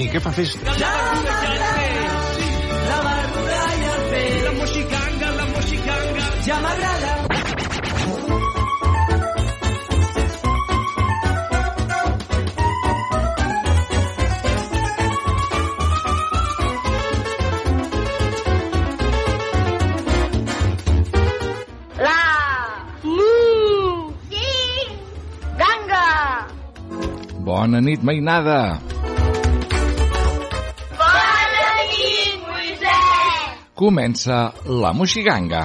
Toni, què fa festa? La barbuda i el peix. La moxicanga, la moxicanga. Ja m'agrada. La Mu Ganga Bona nit, mainada! Comença la Moxiganga.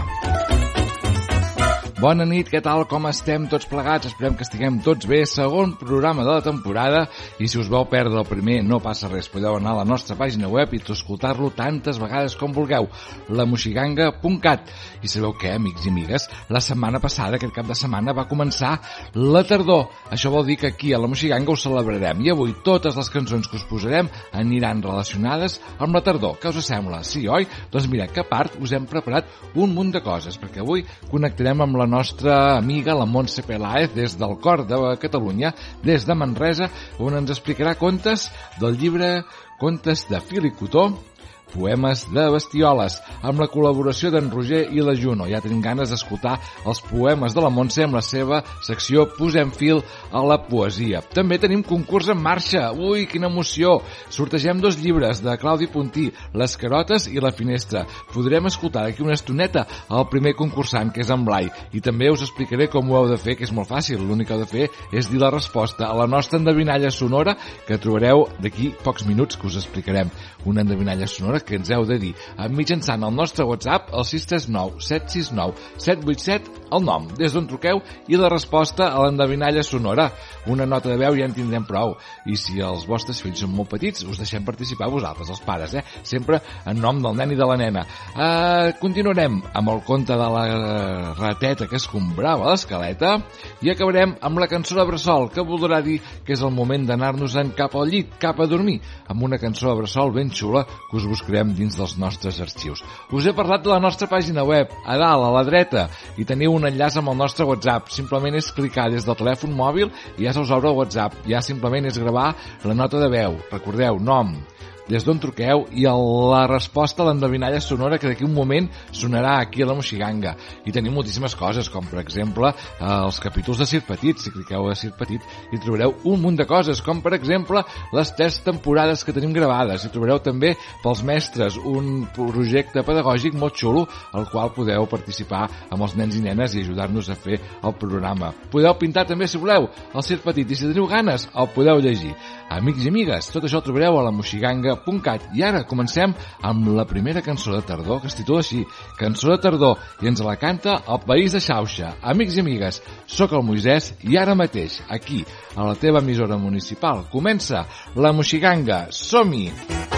Bona nit, què tal, com estem tots plegats? Esperem que estiguem tots bé. Segon programa de la temporada i si us vau perdre el primer no passa res. Podeu anar a la nostra pàgina web i escoltar-lo tantes vegades com vulgueu. lamoxiganga.cat I sabeu què, amics i amigues? La setmana passada, aquest cap de setmana, va començar la tardor. Això vol dir que aquí a la Moxiganga ho celebrarem i avui totes les cançons que us posarem aniran relacionades amb la tardor. Què us sembla? Sí, oi? Doncs mira, que part us hem preparat un munt de coses, perquè avui connectarem amb la nostra amiga, la Montse Peláez, des del cor de Catalunya, des de Manresa, on ens explicarà contes del llibre Contes de Fil i Cotó, Poemes de Bestioles, amb la col·laboració d'en Roger i la Juno. Ja tenim ganes d'escoltar els poemes de la Montse amb la seva secció Posem fil a la poesia. També tenim concurs en marxa. Ui, quina emoció! Sortegem dos llibres de Claudi Puntí, Les carotes i la finestra. Podrem escoltar d'aquí una estoneta el primer concursant, que és en Blai, i també us explicaré com ho heu de fer, que és molt fàcil. L'únic que heu de fer és dir la resposta a la nostra endevinalla sonora que trobareu d'aquí pocs minuts que us explicarem. Una endevinalla sonora que ens heu de dir mitjançant el nostre WhatsApp al 639 769 787 el nom, des d'on truqueu i la resposta a l'endevinalla sonora. Una nota de veu ja en tindrem prou. I si els vostres fills són molt petits, us deixem participar vosaltres, els pares, eh? Sempre en nom del nen i de la nena. Uh, continuarem amb el conte de la rateta que escombrava l'escaleta i acabarem amb la cançó de Bressol, que voldrà dir que és el moment d'anar-nos-en cap al llit, cap a dormir, amb una cançó de Bressol ben xula que us buscarem dins dels nostres arxius. Us he parlat de la nostra pàgina web, a dalt, a la dreta, i teniu un enllaç amb el nostre WhatsApp. Simplement és clicar des del telèfon mòbil i ja se us obre el WhatsApp. Ja simplement és gravar la nota de veu. Recordeu, nom, des d'on truqueu i el, la resposta a l'endevinalla sonora que d'aquí un moment sonarà aquí a la Moxiganga. I tenim moltíssimes coses, com per exemple eh, els capítols de Sir Petit. Si cliqueu a Sir Petit hi trobareu un munt de coses, com per exemple les tres temporades que tenim gravades. Hi trobareu també pels mestres un projecte pedagògic molt xulo al qual podeu participar amb els nens i nenes i ajudar-nos a fer el programa. Podeu pintar també, si voleu, el Sir Petit i si teniu ganes el podeu llegir. Amics i amigues, tot això ho trobareu a la moxiganga.cat i ara comencem amb la primera cançó de tardor que es titula així, Cançó de tardor i ens la canta el País de Xauxa. Amics i amigues, sóc el Moisès i ara mateix, aquí, a la teva emissora municipal, comença la Moxiganga. Som-hi! En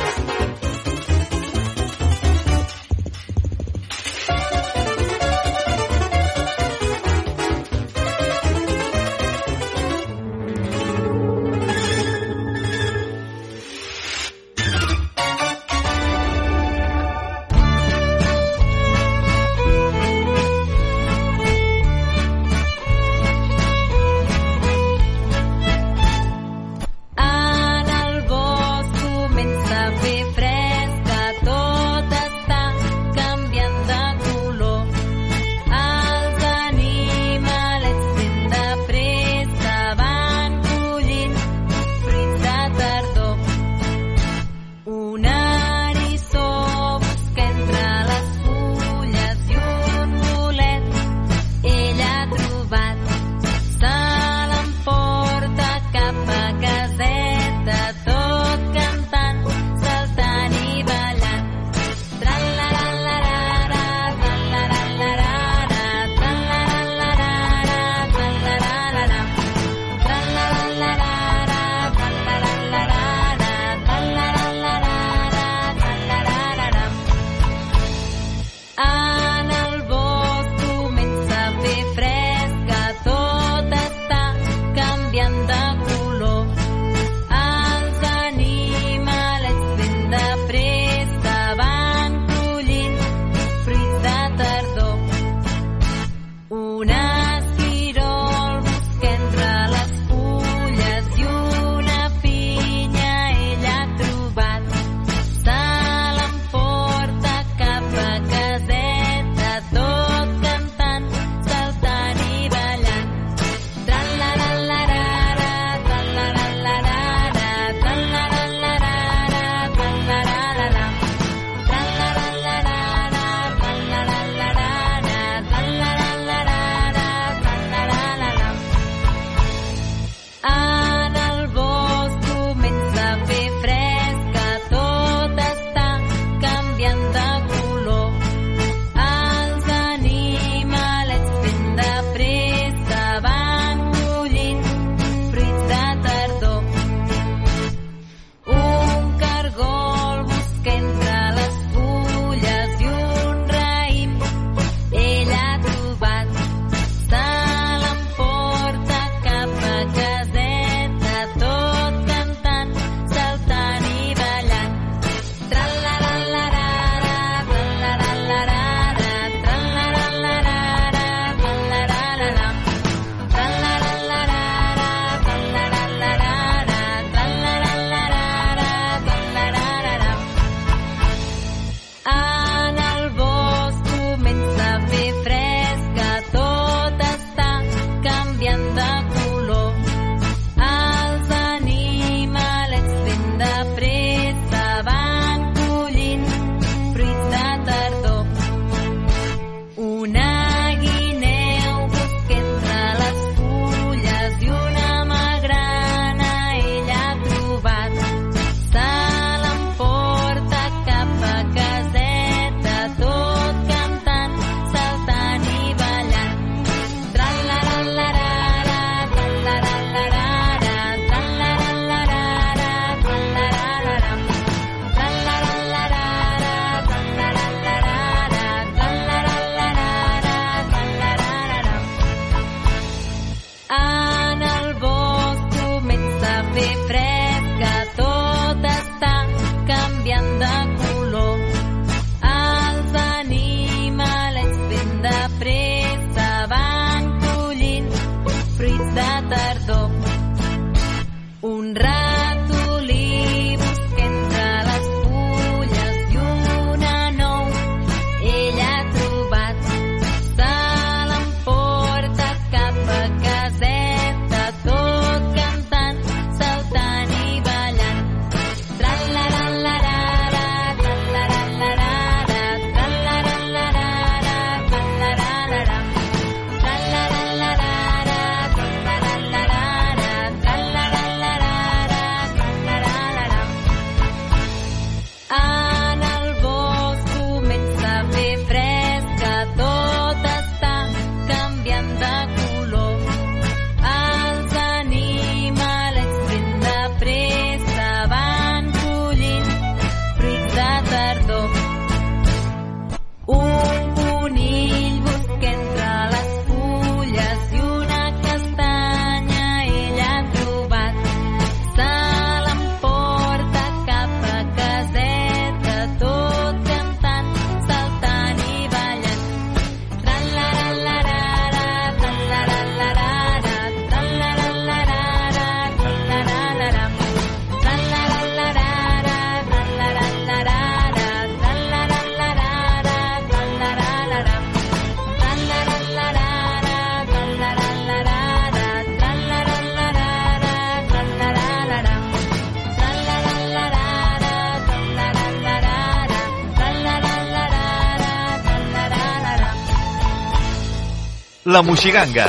La Moixiganga.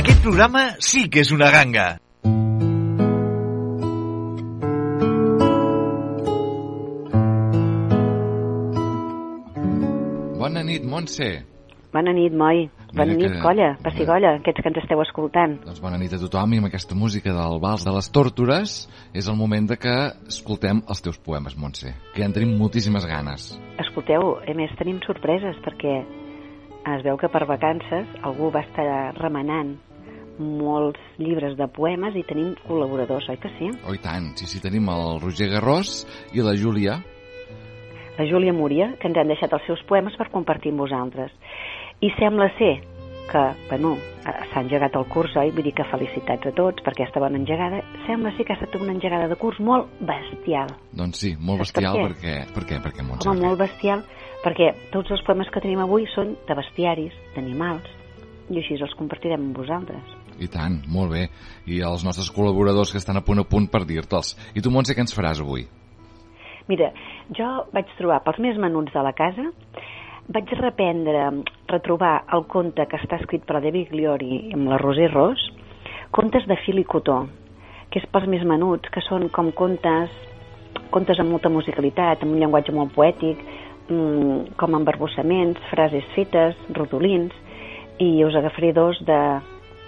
Aquest programa sí que és una ganga. Bona nit, Montse. Bona nit, Moi. Bona Mira nit, que- colla, Passigolla, aquests que ens esteu escoltant. Doncs bona nit a tothom i amb aquesta música del Vals de les Tórtores és el moment de que escoltem els teus poemes, Montse, que ja en tenim moltíssimes ganes. Escolteu, a més tenim sorpreses perquè es veu que per vacances algú va estar remenant molts llibres de poemes i tenim col·laboradors, oi que sí? Oh, tant, sí, sí, tenim el Roger Garrós i la Júlia. La Júlia Múria, que ens han deixat els seus poemes per compartir amb vosaltres. I sembla ser que, bueno, s'ha engegat el curs, oi? Vull dir que felicitats a tots per aquesta bona engegada. Sembla ser que ha estat una engegada de curs molt bestial. Doncs sí, molt Saps per bestial què? perquè... Per què, per què, Montse? Home, per molt bestial, perquè tots els poemes que tenim avui són de bestiaris, d'animals, i així els compartirem amb vosaltres. I tant, molt bé. I els nostres col·laboradors que estan a punt a punt per dir-te'ls. I tu, Montse, què ens faràs avui? Mira, jo vaig trobar pels més menuts de la casa, vaig reprendre, retrobar el conte que està escrit per la David Gliori amb la Roser Ros, contes de fil i cotó, que és pels més menuts, que són com contes, contes amb molta musicalitat, amb un llenguatge molt poètic, mm, com embarbussaments, frases fetes, rodolins, i us agafaré dos de,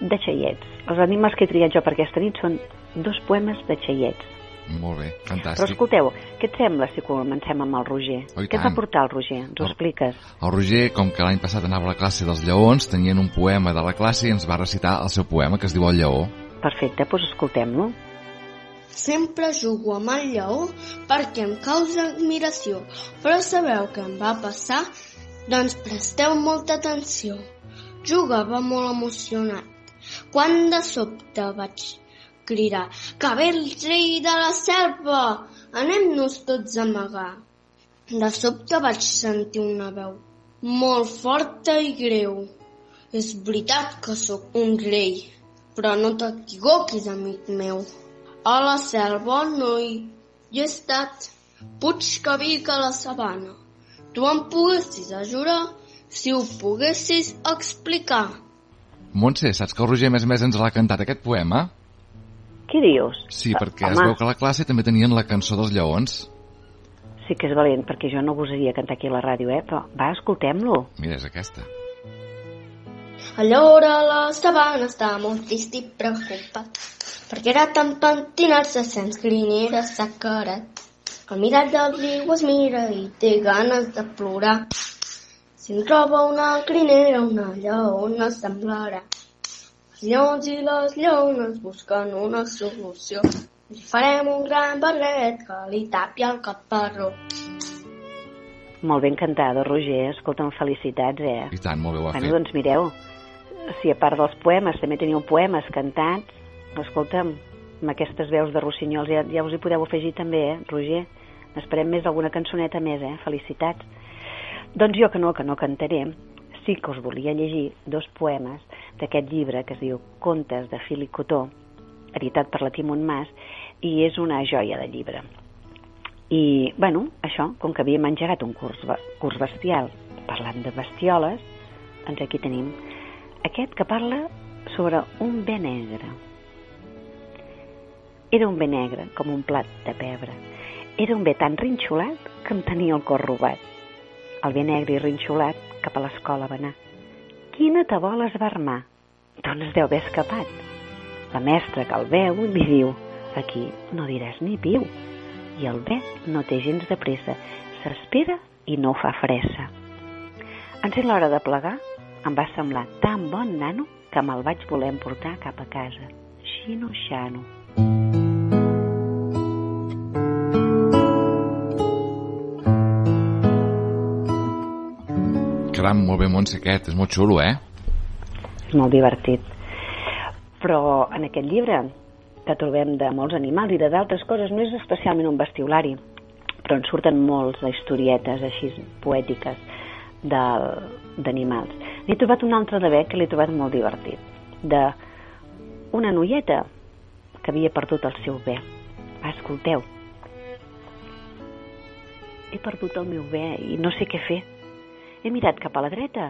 de xaiets. Els animals que he triat jo per aquesta nit són dos poemes de xaiets. Molt bé, Però fantàstic. escolteu, què et sembla si comencem amb el Roger? Oh, què et tant. va portar el Roger? Ens ho Oh. expliques? El Roger, com que l'any passat anava a la classe dels lleons, tenien un poema de la classe i ens va recitar el seu poema, que es diu El lleó. Perfecte, doncs escoltem-lo. Sempre jugo amb el lleó perquè em causa admiració, però sabeu què em va passar? Doncs presteu molta atenció. Jugava molt emocionat, quan de sobte vaig cridar que ve el rei de la selva, anem-nos tots a amagar. De sobte vaig sentir una veu molt forta i greu. És veritat que sóc un rei, però no t'equivoquis, amic meu. A la selva no hi, hi he estat. Puig que vic a la sabana. Tu em poguessis ajudar si ho poguessis explicar. Montse, saps que el Roger, més més, ens l'ha cantat aquest poema? Què dius? Sí, Ah, perquè es home, veu que a la classe també tenien la cançó dels lleons. Sí que és valent, perquè jo no gosaria cantar aquí a la ràdio, eh? Però va, escoltem-lo. Mira, és aquesta. Allora la sabana està molt trist i preocupat perquè era tan pentinat-se sense grinera s'ha carat. Al mirat del riu es mira i té ganes de plorar. Si en troba una crinera, una lleona semblarà. Els lleons i les lleones busquen una solució. Li farem un gran barret que li tapi el caparró. Molt ben cantada, Roger. Escolta'm, felicitats, eh? I tant, molt bé ho ha Bueno, fet. doncs mireu, si a part dels poemes també teniu poemes cantats, escolta'm, amb aquestes veus de rossinyols ja, ja us hi podeu afegir també, eh, Roger? N'esperem més alguna cançoneta més, eh? Felicitats. Doncs jo que no, que no cantaré, sí que us volia llegir dos poemes d'aquest llibre que es diu Contes de fil i cotó, editat per la Timon Mas, i és una joia de llibre. I, bueno, això, com que havíem engegat un curs, curs bestial parlant de bestioles, doncs aquí tenim aquest que parla sobre un bé negre. Era un bé negre, com un plat de pebre. Era un bé tan rinxolat que em tenia el cor robat. El bé negre i rinxolat cap a l'escola va anar. Quina tabola es va armar? Doncs deu haver escapat. La mestra que el veu li diu aquí no diràs ni piu. I el bé no té gens de pressa. S'espera i no fa fressa. En ser l'hora de plegar, em va semblar tan bon nano que me'l vaig voler emportar cap a casa. Xino xano. Caram, molt bé, Montse, aquest. És molt xulo, eh? És molt divertit. Però en aquest llibre que trobem de molts animals i de d'altres coses, no és especialment un bestiolari, però en surten molts d'historietes així poètiques d'animals. N'he trobat un altre de bec que l'he trobat molt divertit, de una noieta que havia perdut el seu bé. Va, escolteu. he perdut el meu bé i no sé què fer. He mirat cap a la dreta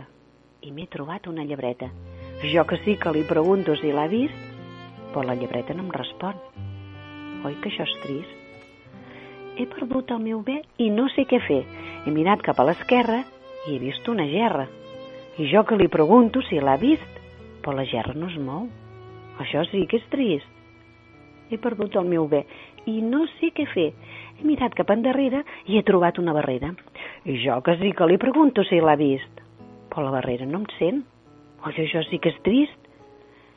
i m'he trobat una llebreta. Jo que sí que li pregunto si l'ha vist, però la llebreta no em respon. Oi que això és trist? He perdut el meu bé i no sé què fer. He mirat cap a l'esquerra i he vist una gerra. I jo que li pregunto si l'ha vist, però la gerra no es mou. Això sí que és trist. He perdut el meu bé i no sé què fer. He mirat cap endarrere i he trobat una barrera. I jo que sí que li pregunto si l'ha vist, però la barrera no em sent. Oi, això sí que és trist.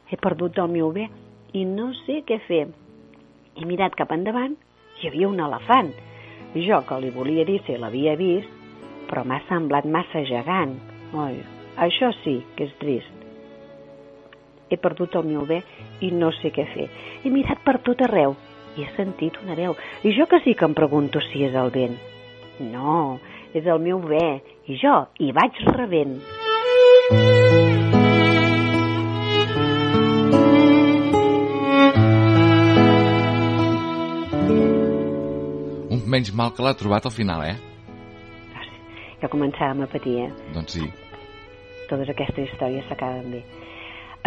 He perdut el meu bé i no sé què fer. He mirat cap endavant i hi havia un elefant. Jo que li volia dir si l'havia vist, però m'ha semblat massa gegant. Oi, això sí que és trist. He perdut el meu bé i no sé què fer. He mirat per tot arreu i he sentit una veu. I jo que sí que em pregunto si és el vent. No, és el meu bé i jo hi vaig rebent. Un menys mal que l'ha trobat al final, eh? Ja començàvem a patir, eh? Doncs sí. Totes aquestes històries s'acaben bé.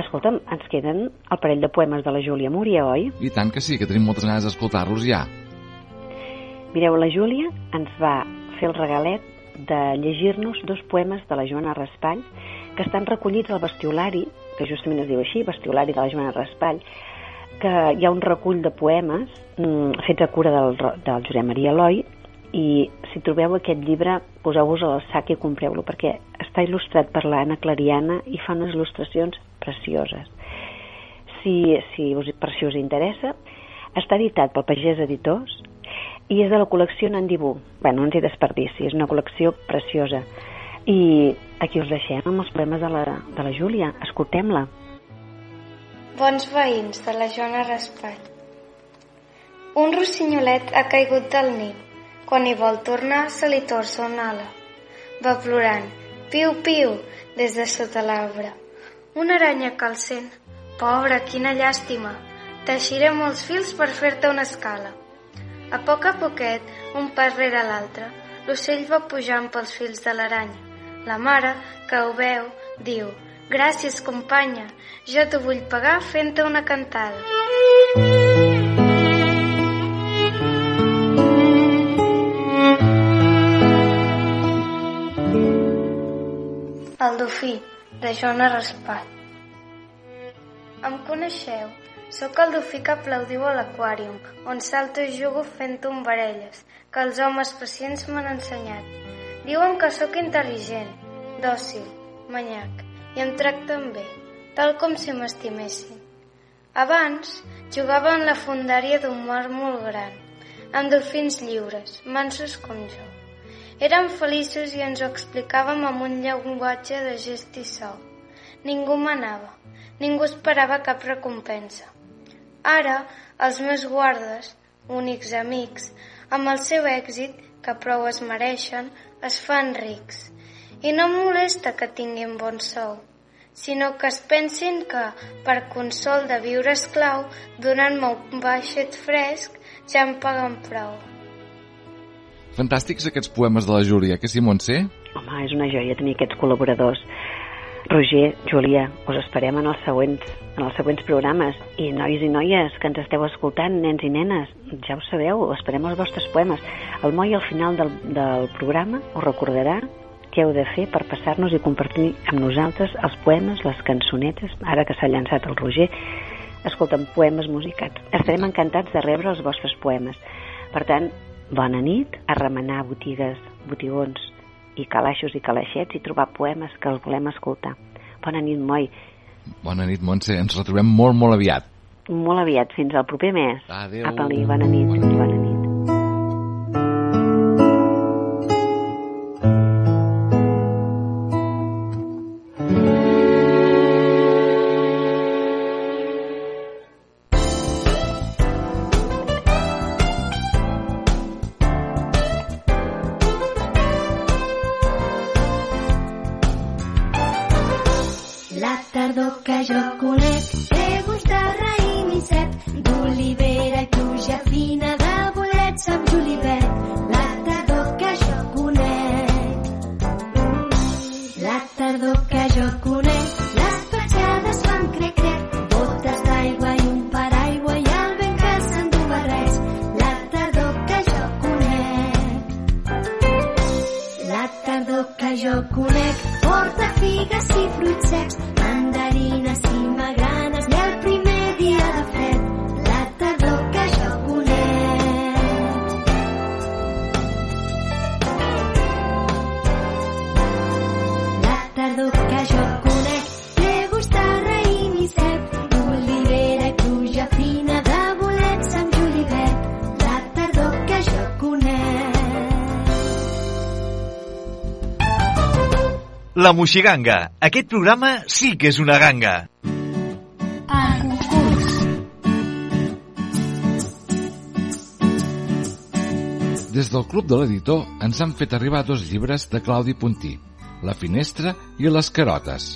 Escolta'm, ens queden el parell de poemes de la Júlia Múria, oi? I tant que sí, que tenim moltes ganes d'escoltar-los ja. Mireu, la Júlia ens va fer el regalet de llegir-nos dos poemes de la Joana Raspall que estan recollits al bestiolari, que justament es diu així, bestiolari de la Joana Raspall, que hi ha un recull de poemes mm, fets a cura del, del Josep Maria Eloi i si trobeu aquest llibre poseu-vos al sac i compreu-lo perquè està il·lustrat per l'Anna Clariana i fa unes il·lustracions precioses. Si, si us, per si us interessa, està editat pel Pagès Editors i és de la col·lecció Nandibú. Bé, no ens hi desperdici, és una col·lecció preciosa. I aquí us deixem amb els poemes de la, de la Júlia. Escoltem-la. Bons veïns de la Joana Raspall. Un rossinyolet ha caigut del niu. Quan hi vol tornar, se li torça una ala. Va plorant, piu, piu, des de sota l'arbre. Una aranya sent. Pobre, quina llàstima. Teixiré molts fils per fer-te una escala. A poc a poquet, un pas rere l'altre, l'ocell va pujant pels fils de l'aranya. La mare, que ho veu, diu Gràcies, companya, jo t'ho vull pagar fent-te una cantada. El dofí, de Joana Raspall. Em coneixeu? Sóc el dofí que aplaudiu a l'aquàrium, on salto i jugo fent tombarelles, que els homes pacients m'han ensenyat. Diuen que sóc intel·ligent, dòcil, manyac, i em tracten bé, tal com si m'estimessin. Abans jugava en la fundària d'un mar molt gran, amb dofins lliures, mansos com jo. Érem feliços i ens ho explicàvem amb un llenguatge de gest i so. Ningú manava, ningú esperava cap recompensa. Ara, els meus guardes, únics amics, amb el seu èxit, que prou es mereixen, es fan rics. I no molesta que tinguin bon sou, sinó que es pensin que, per consol de viure esclau, donant-me un baixet fresc, ja em paguen prou. Fantàstics aquests poemes de la Júlia, que sí, Montse? Home, és una joia tenir aquests col·laboradors. Roger, Júlia, us esperem en els següents, en els següents programes. I nois i noies que ens esteu escoltant, nens i nenes, ja ho sabeu, esperem els vostres poemes. El Moi al final del, del programa us recordarà què heu de fer per passar-nos i compartir amb nosaltres els poemes, les cançonetes, ara que s'ha llançat el Roger, escolta'm, poemes musicats. Estarem encantats de rebre els vostres poemes. Per tant, bona nit, a remenar botigues, botigons i calaixos i calaixets i trobar poemes que els volem escoltar. Bona nit, Moi. Bona nit, Montse. Ens retrobem molt, molt aviat. Molt aviat, fins al proper mes. Adéu. Apa-li, bona nit, Bona nit. bona nit. La. Aquest programa sí que és una ganga. Des del Club de l'Editor ens han fet arribar dos llibres de Claudi Puntí, La finestra i Les carotes.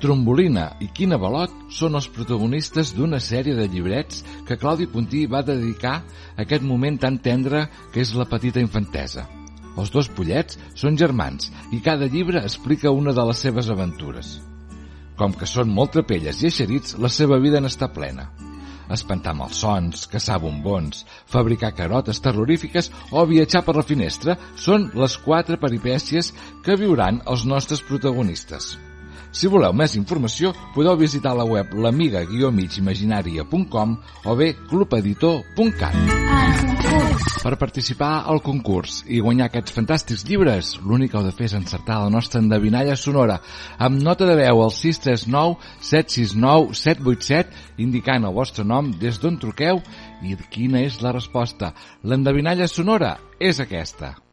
Trombolina i Quina Balot són els protagonistes d'una sèrie de llibrets que Claudi Puntí va dedicar a aquest moment tan tendre que és la petita infantesa. Els dos pollets són germans i cada llibre explica una de les seves aventures. Com que són molt trapelles i eixerits, la seva vida n'està plena. Espantar malsons, caçar bombons, fabricar carotes terrorífiques o viatjar per la finestra són les quatre peripècies que viuran els nostres protagonistes. Si voleu més informació, podeu visitar la web l'amiga-migimaginaria.com o bé clubeditor.cat. Per participar al concurs i guanyar aquests fantàstics llibres, l'únic que heu de fer és encertar la nostra endevinalla sonora amb nota de veu al 639 769 787 indicant el vostre nom des d'on truqueu i quina és la resposta. L'endevinalla sonora és aquesta.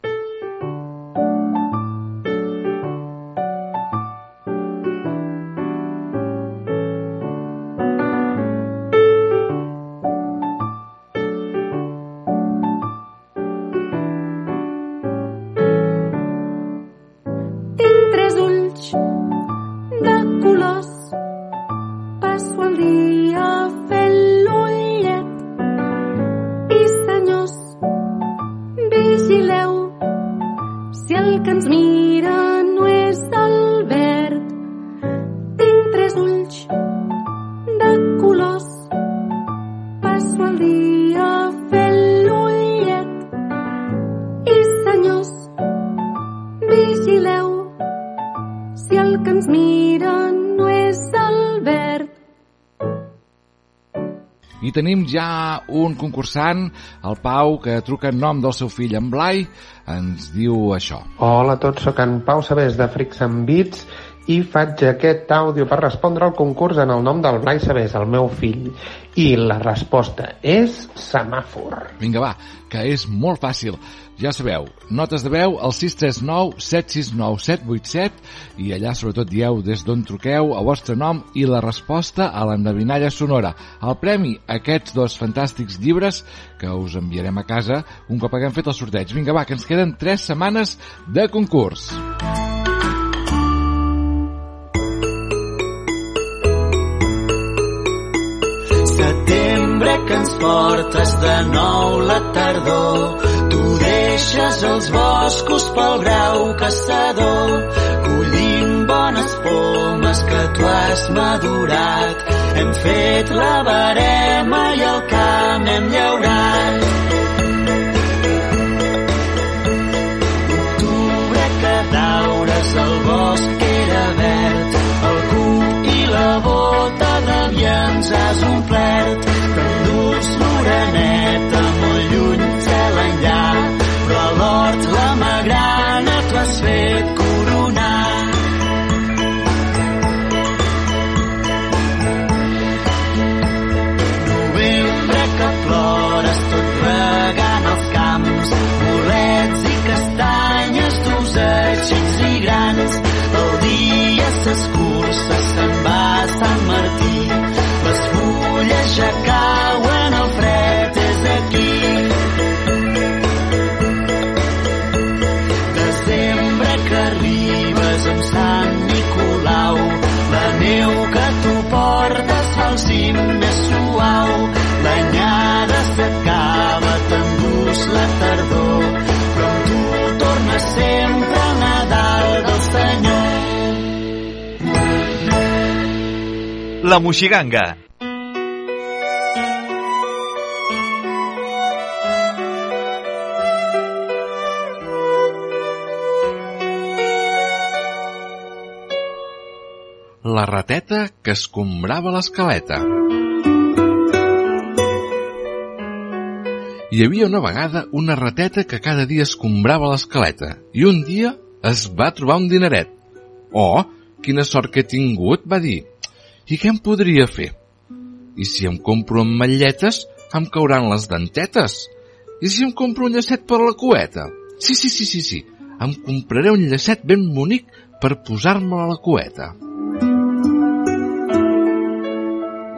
Tenim ja un concursant, el Pau, que truca en nom del seu fill, en Blai, ens diu això. Hola a tots, sóc en Pau Sabés de Freaks and Beats i faig aquest àudio per respondre al concurs en el nom del Blai Sabés, el meu fill. I la resposta és semàfor. Vinga, va, que és molt fàcil. Ja sabeu, notes de veu al 639 769 787 i allà sobretot dieu des d'on truqueu, el vostre nom i la resposta a l'endevinalla sonora. El premi, aquests dos fantàstics llibres que us enviarem a casa un cop haguem fet el sorteig. Vinga, va, que ens queden 3 setmanes de concurs. Setembre que ens portes de nou la tardor. Deixes els boscos pel grau caçador, collint bones pomes que tu has madurat. Hem fet la barema i el camp hem llaurat. Octubre que daures el bosc era verd, el cuc i la bota de viens has omplert. T'endús l'oreneta La Moixiganga. La rateta que escombrava l'escaleta. Hi havia una vegada una rateta que cada dia escombrava l'escaleta i un dia es va trobar un dineret. Oh, quina sort que he tingut, va dir. I què em podria fer? I si em compro ametlletes, em cauran les dentetes. I si em compro un llacet per la cueta? Sí, sí, sí, sí, sí. Em compraré un llacet ben bonic per posar-me a la cueta.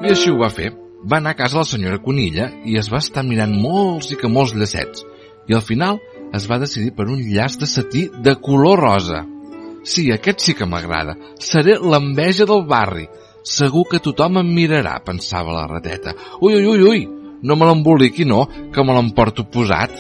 I així ho va fer. Va anar a casa la senyora Conilla i es va estar mirant molts i que molts llacets. I al final es va decidir per un llaç de setí de color rosa. Sí, aquest sí que m'agrada. Seré l'enveja del barri. Segur que tothom em mirarà, pensava la rateta. Ui, ui, ui, ui, no me l'emboliqui, no, que me l'emporto posat.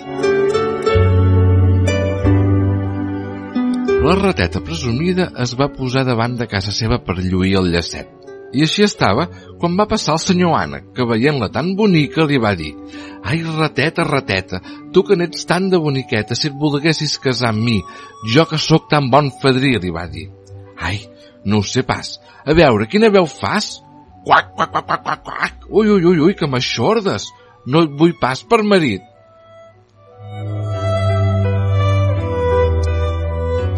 La rateta presumida es va posar davant de casa seva per lluir el llacet. I així estava quan va passar el senyor Anna, que veient-la tan bonica li va dir «Ai, rateta, rateta, tu que n'ets tan de boniqueta, si et volguessis casar amb mi, jo que sóc tan bon fadrí», li va dir. «Ai, no ho sé pas. A veure, quina veu fas?» «Quac, quac, quac, quac, quac, quac. Ui, ui, ui, ui, que m'aixordes. No et vull pas per marit».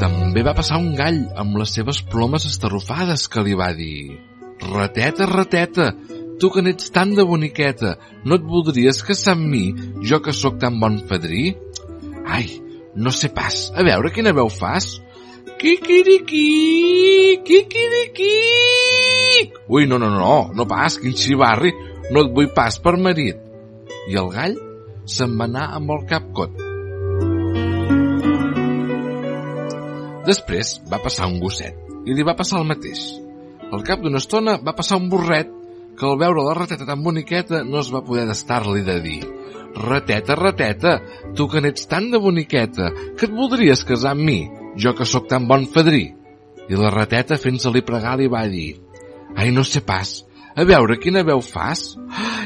També va passar un gall amb les seves plomes estarrufades que li va dir Rateta, rateta, tu que n'ets tan de boniqueta, no et voldries casar amb mi, jo que sóc tan bon fadrí? Ai, no sé pas, a veure quina veu fas. Quiquiriqui, quiquiriqui. Ui, no, no, no, no pas, quin xivarri, no et vull pas per marit. I el gall se'n va anar amb el cap cot. Després va passar un gosset i li va passar el mateix. Al cap d'una estona va passar un burret que al veure la rateta tan boniqueta no es va poder d'estar-li de dir Rateta, rateta, tu que n'ets tan de boniqueta, que et voldries casar amb mi, jo que sóc tan bon fadrí. I la rateta, fent-se-li pregar, li va dir Ai, no sé pas, a veure quina veu fas.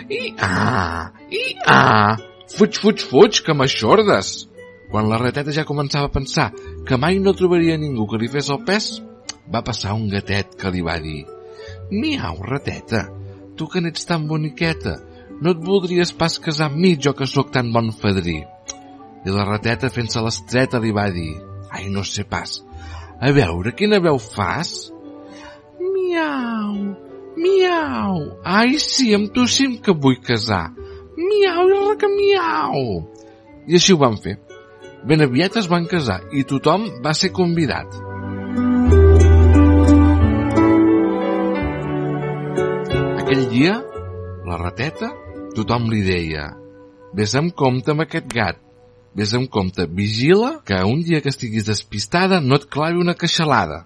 I ah, i ah, fuig, fuig, fuig, que m'aixordes. Quan la rateta ja començava a pensar que mai no trobaria ningú que li fes el pes, va passar un gatet que li va dir Miau, rateta, tu que n'ets tan boniqueta, no et voldries pas casar amb mi, jo que sóc tan bon fadrí. I la rateta, fent-se l'estreta, li va dir Ai, no sé pas, a veure, quina veu fas? Miau, miau, ai, sí, amb tu sí que vull casar. Miau reca miau. I així ho van fer. Ben aviat es van casar i tothom va ser convidat. Aquell dia, la rateta, tothom li deia Ves amb compte amb aquest gat, ves amb compte, vigila que un dia que estiguis despistada no et clavi una queixalada.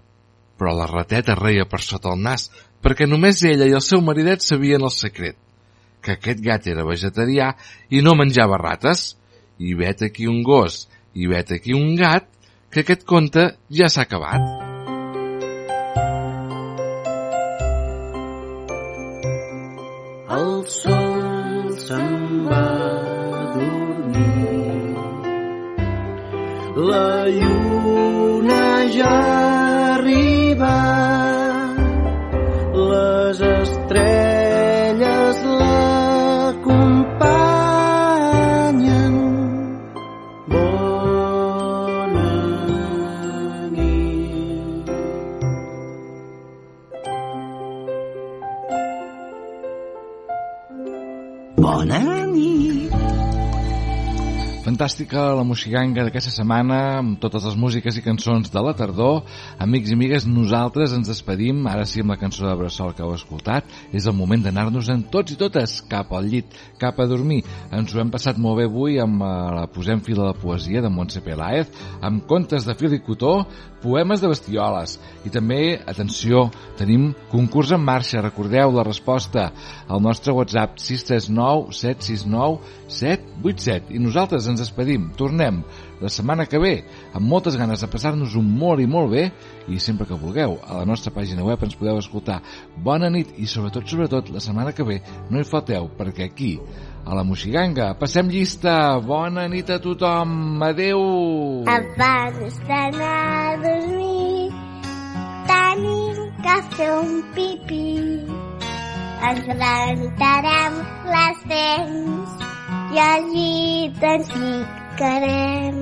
Però la rateta reia per sota el nas perquè només ella i el seu maridet sabien el secret, que aquest gat era vegetarià i no menjava rates. I vet aquí un gos, i vet aquí un gat, que aquest conte ja s'ha acabat. El sol se'n va La lluna ja Fantàstica la moxiganga d'aquesta setmana amb totes les músiques i cançons de la tardor. Amics i amigues, nosaltres ens despedim, ara sí amb la cançó de Bressol que heu escoltat. És el moment d'anar-nos en tots i totes cap al llit, cap a dormir. Ens ho hem passat molt bé avui amb eh, la Posem fil a la poesia de Montse Peláez, amb contes de fil i cotó, poemes de bestioles. I també, atenció, tenim concurs en marxa. Recordeu la resposta al nostre WhatsApp 639 769 787. I nosaltres ens despedim. Tornem la setmana que ve amb moltes ganes de passar-nos un molt i molt bé i sempre que vulgueu a la nostra pàgina web ens podeu escoltar. Bona nit i sobretot, sobretot, la setmana que ve no hi falteu perquè aquí a la Moxiganga. Passem llista. Bona nit a tothom. Adeu. Abans d'anar a dormir tenim que fer un pipí. Ens rentarem les dents i al llit ens ficarem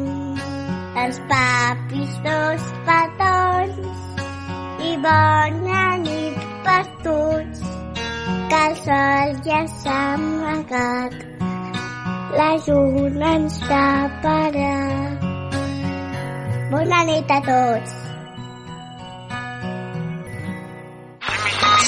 els papis dos petons i bona nit per tots que el sol ja s'ha amagat la lluna ens taparà. Bona nit a tots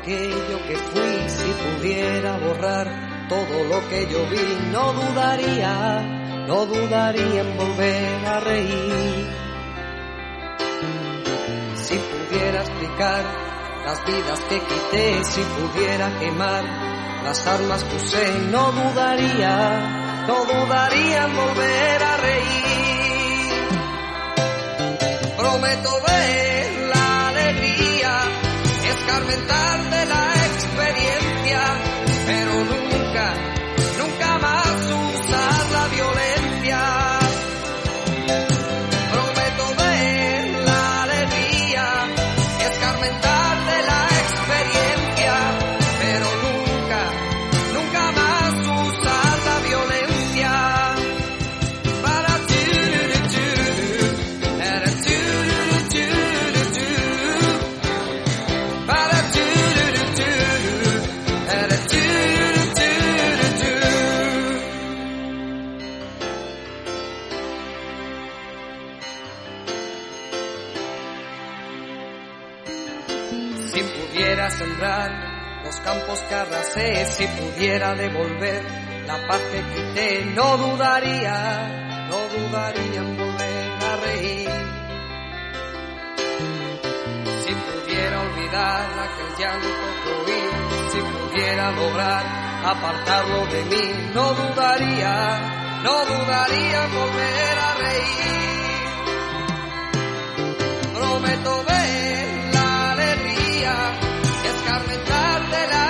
Aquello que fui, si pudiera borrar todo lo que yo vi, no dudaría, no dudaría en volver a reír. Si pudiera explicar las vidas que quité, si pudiera quemar las armas que usé, no dudaría, no dudaría en volver a reír. Prometo ver escarmentar de la experiencia, si pudiera devolver la paz que quité, no dudaría, no dudaría en volver a reír. Si pudiera olvidar aquel llanto que oí, si pudiera lograr apartarlo de mí, no dudaría, no dudaría en volver a reír. Prometo ver la alegría, escarmentar de la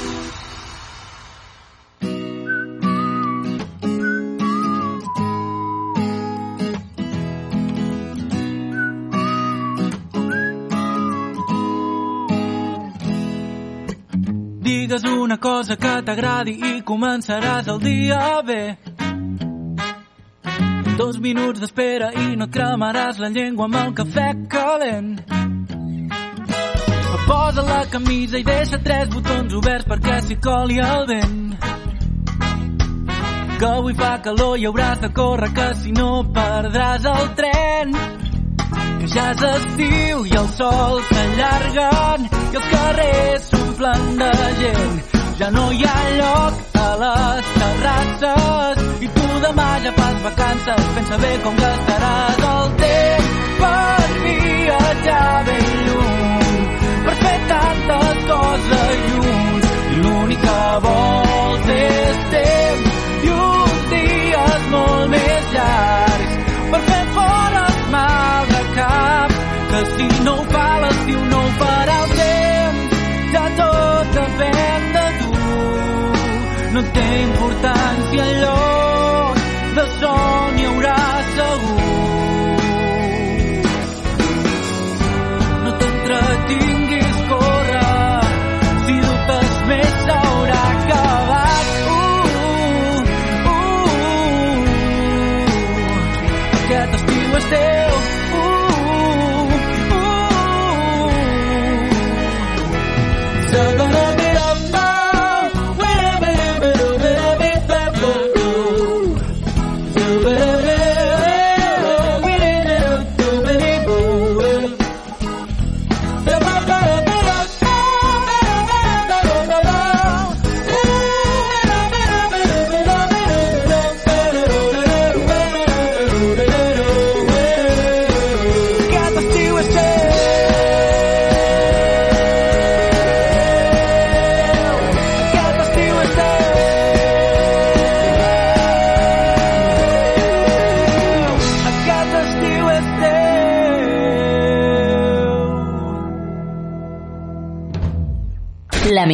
Cosa que t'agradi i començaràs el dia bé. Dos minuts d'espera i no et cremaràs la llengua amb el cafè calent. Posa la camisa i deixa tres botons oberts perquè s'hi coli el vent. Que avui fa calor i hauràs de córrer que si no perdràs el tren. Que ja és estiu i el sol s'allarguen i els carrers s'omplen de gent. Ja no hi ha lloc a les terrasses i tu demà ja fas vacances. Pensa bé com gastaràs el temps per viatjar ben lluny, per fer tantes coses junts i l'únic que vols és temps i uns dies molt més llargs no té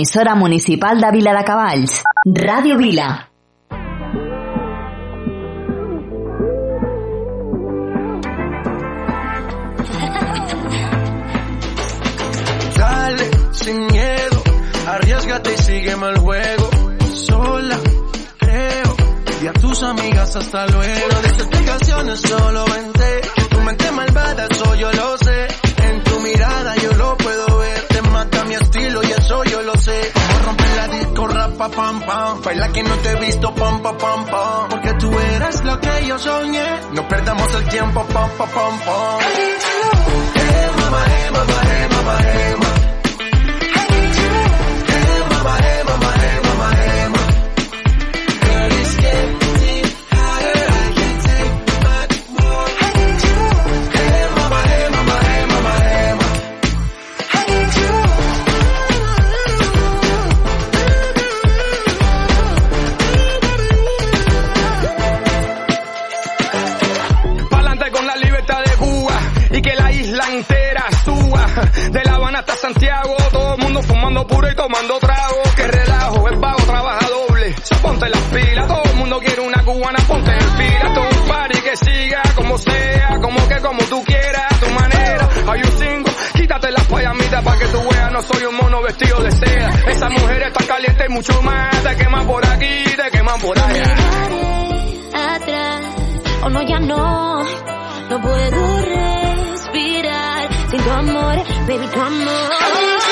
L'emissora municipal de Vila de Cavalls. Ràdio Vila. Dale, sin miedo, arriesgate y sígueme el juego. Sola, creo, y a tus amigas hasta luego. No des explicaciones, solo vente. Tu mente malvada, eso yo lo sé. En tu mirada yo lo puedo ver. Rapa, pam, pam. Baila que no te he visto, pam, pam, pam. Porque tú eres lo que yo soñé. No perdamos el tiempo, pam, pam, pam, pam. Mamá, eh, mamá, eh, mamá, eh, mamá. Pa'lante mucho más, te queman por aquí, te queman por allá. atrás. Oh no, ya no, no puedo respirar sin tu amor, baby, tu amor. Si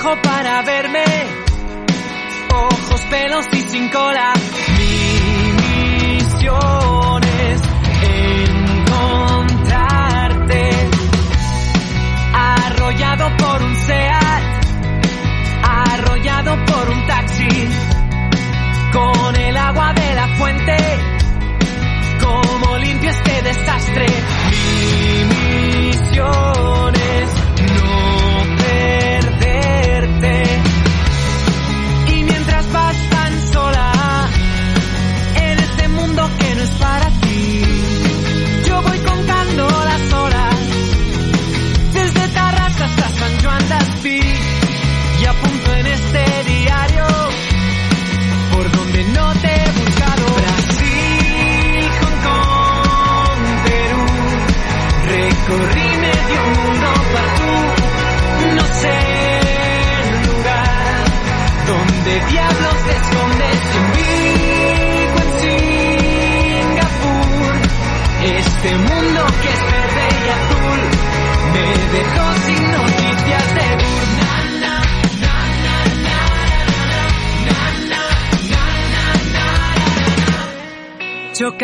Espejo para verme. Ojos, pelos y sin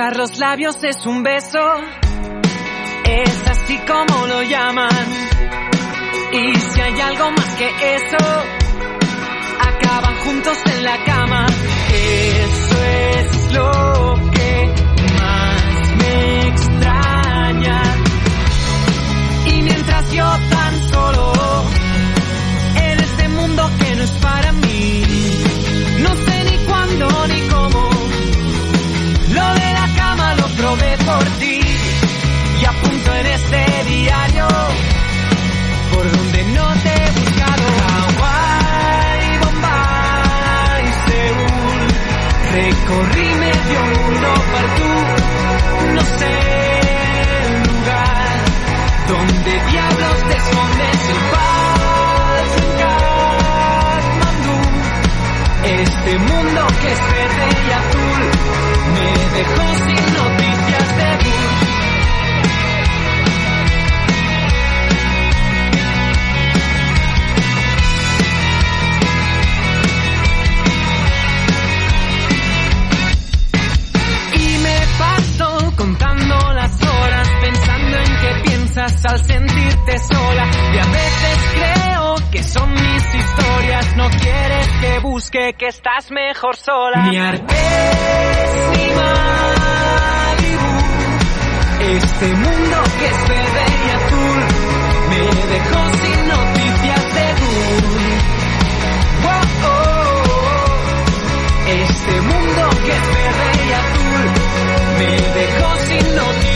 Chocar los labios es un beso, es así como lo llaman. Y si hay algo más que eso, acaban juntos en la cama. Eso es lo que más me extraña. Y mientras yo tan solo en este mundo que no es para mí, no sé ni cuándo ni por ti. Y apunto en este diario por donde no te he buscado. Hawái, Bombay, Seúl, recorrí medio mundo para tú, no sé el lugar donde diablos te escondes. En paz en. Este mundo que es verde y azul al sentirte sola. Y a busque que estás mejor sola. Artés ni Malibu. Este mundo que es verde y azul me dejó sin noticias de Gur. Wow, oh, oh. Este mundo que es verde y azul me dejó sin noticias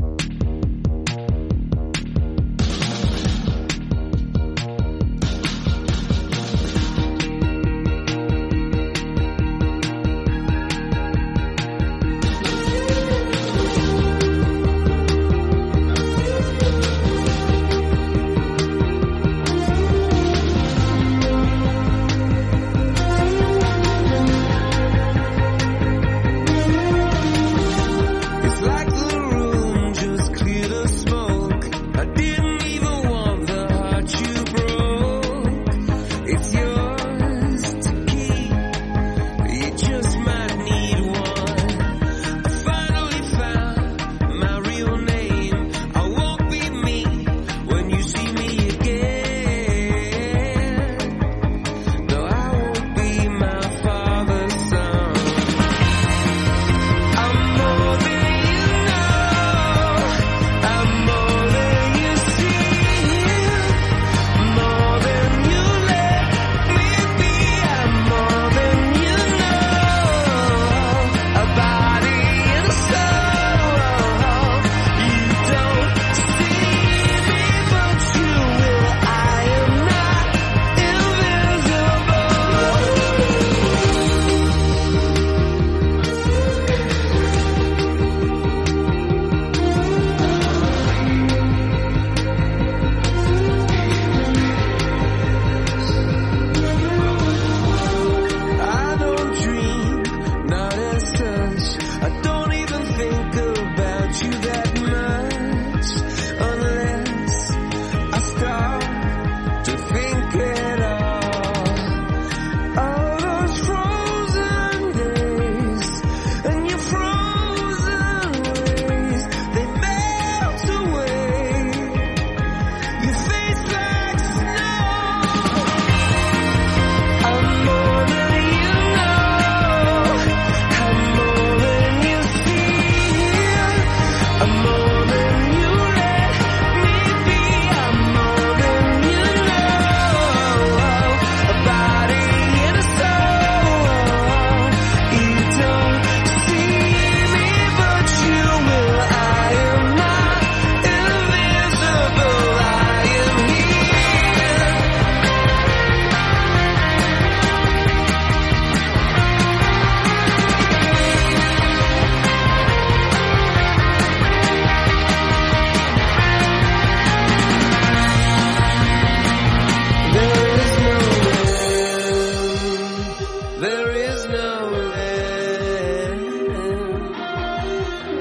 There is no end.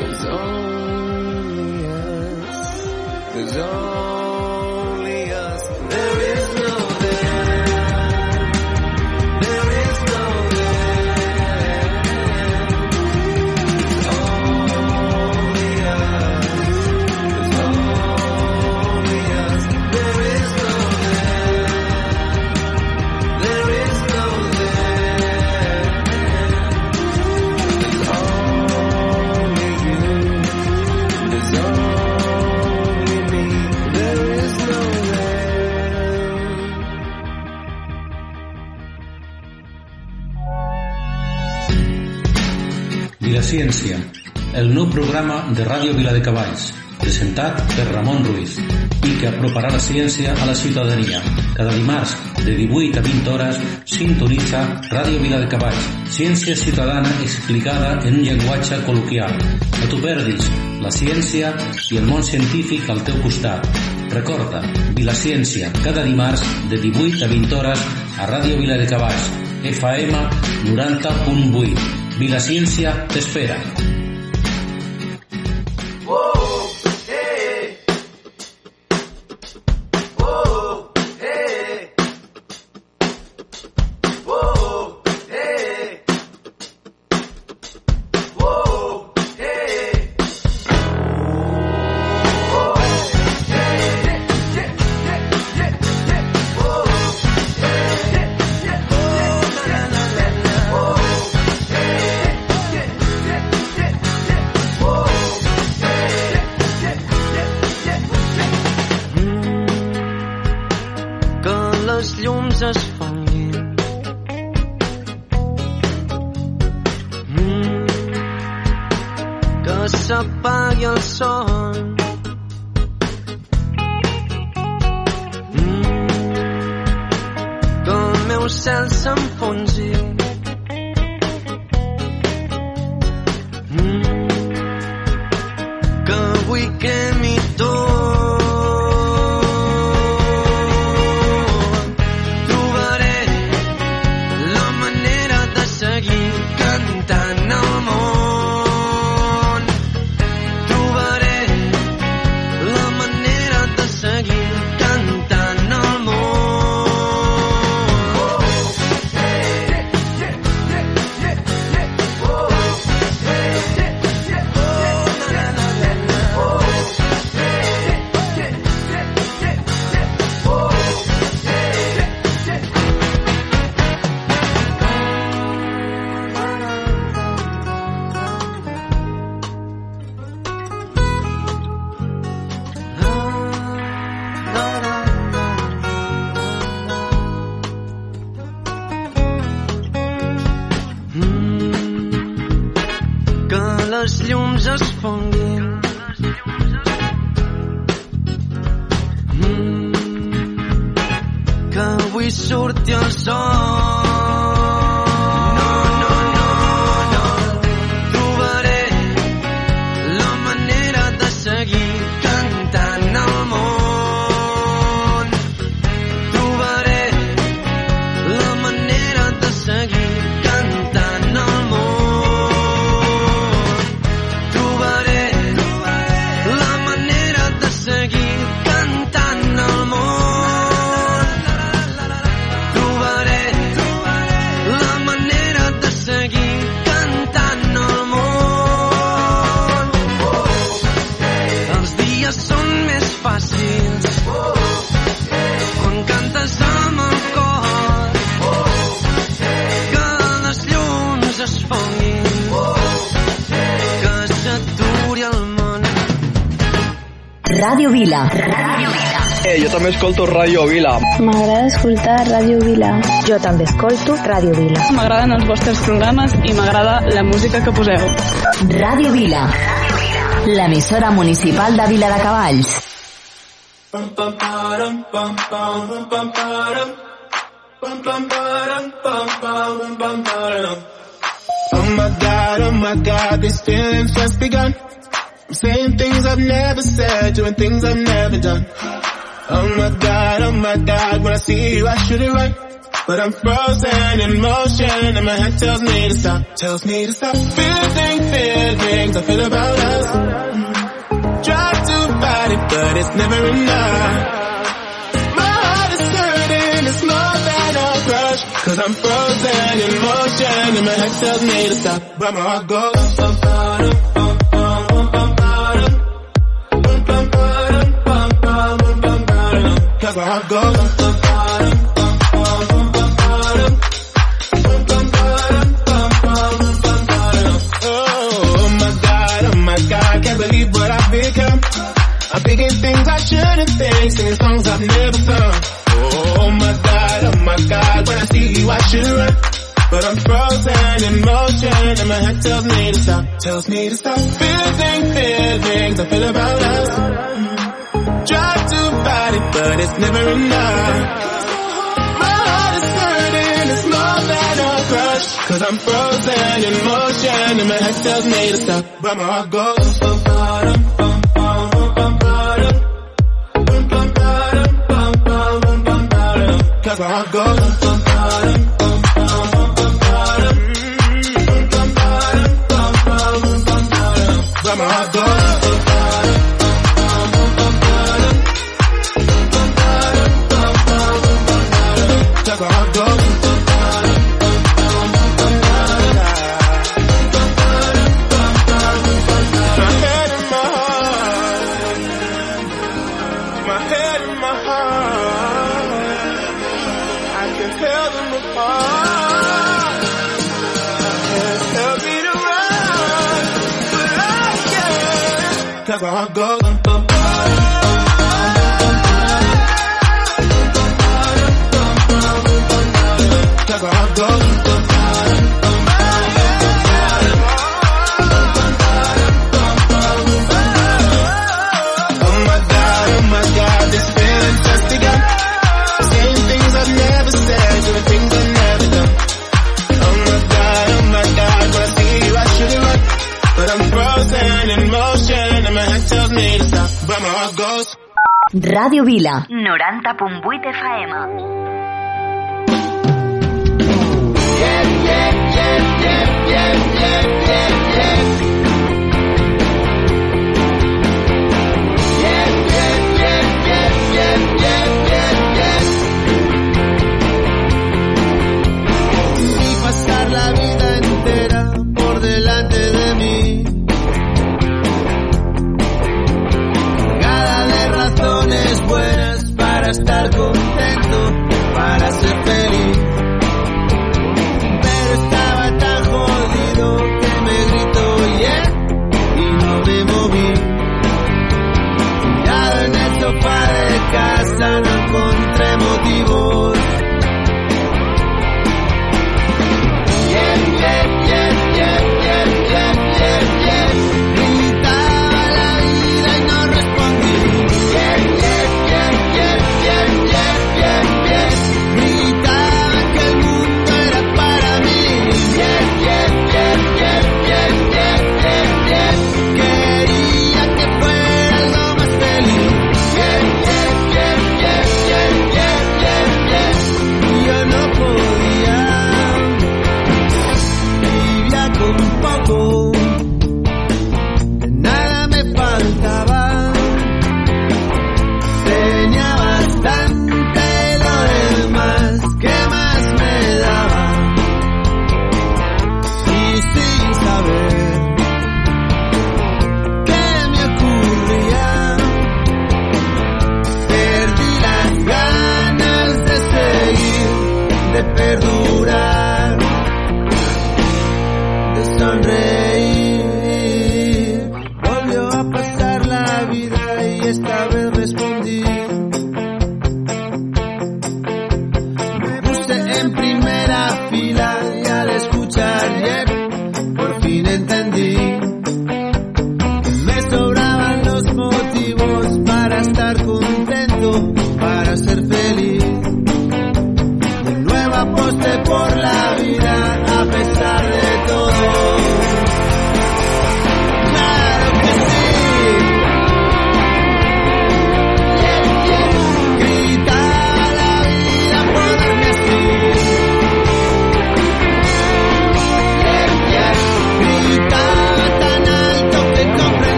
There's only us. There's only Vilaciència, el nou programa de Ràdio Viladecavalls, presentat per Ramon Ruiz i que aproparà la ciència a la ciutadania. Cada dimarts, de 18 a 20 hores, sintonitza Ràdio Viladecavalls, ciència ciutadana explicada en un llenguatge col·loquial. No t'ho perdis, la ciència i el món científic al teu costat. Recorda, Vilaciència, cada dimarts, de 18 a 20 hores, a Ràdio Viladecavalls, FM 90.8. Vilaciència t'espera. que les llums es Vila. Ràdio Vila. Eh, jo també escolto Ràdio Vila. M'agrada escoltar Ràdio Vila. Jo també escolto Ràdio Vila. M'agraden els vostres programes i m'agrada la música que poseu. Ràdio Vila. L'emissora municipal de Vila de Cavalls. Oh my god, oh my god, these feelings just begun. Saying things I've never said, doing things I've never done. Oh my god, oh my god, when I see you I should it right. But I'm frozen in motion and my head tells me to stop, tells me to stop. Feeling feelings I feel about us. Try to fight it, but it's never enough. My heart is hurting, it's more than a crush. Cause I'm frozen in motion and my head tells me to stop. But my heart goes, oh, oh, oh. where I go. I'm thinking things I shouldn't think, singing songs I've never sung. Oh my god, oh my god, when I see you I should run. But I'm frozen in motion and my head tells me to stop, tells me to stop. Feeling, feelings I feel about us. Try but it's never enough. My heart is hurting, it's more than a crush. Cause I'm frozen in motion, and my head tells me to stop, but my heart goes. Cause my heart goes. I go. Radio Vila. 90.8 FM yeah, yeah,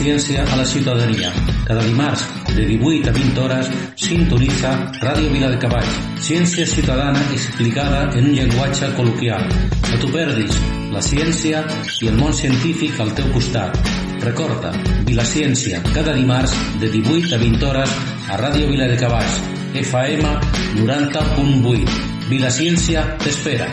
ciència a la ciutadania. Cada dimarts, de 18 a 20 hores, sintonitza Ràdio Viladecavalls, ciència ciutadana explicada en un llenguatge col·loquial. No t'ho perdis, la ciència i el món científic al teu costat. Recorda, Vilaciència, cada dimarts, de 18 a 20 hores, a Ràdio Viladecavalls, FM 90.8. Vilaciència t'espera.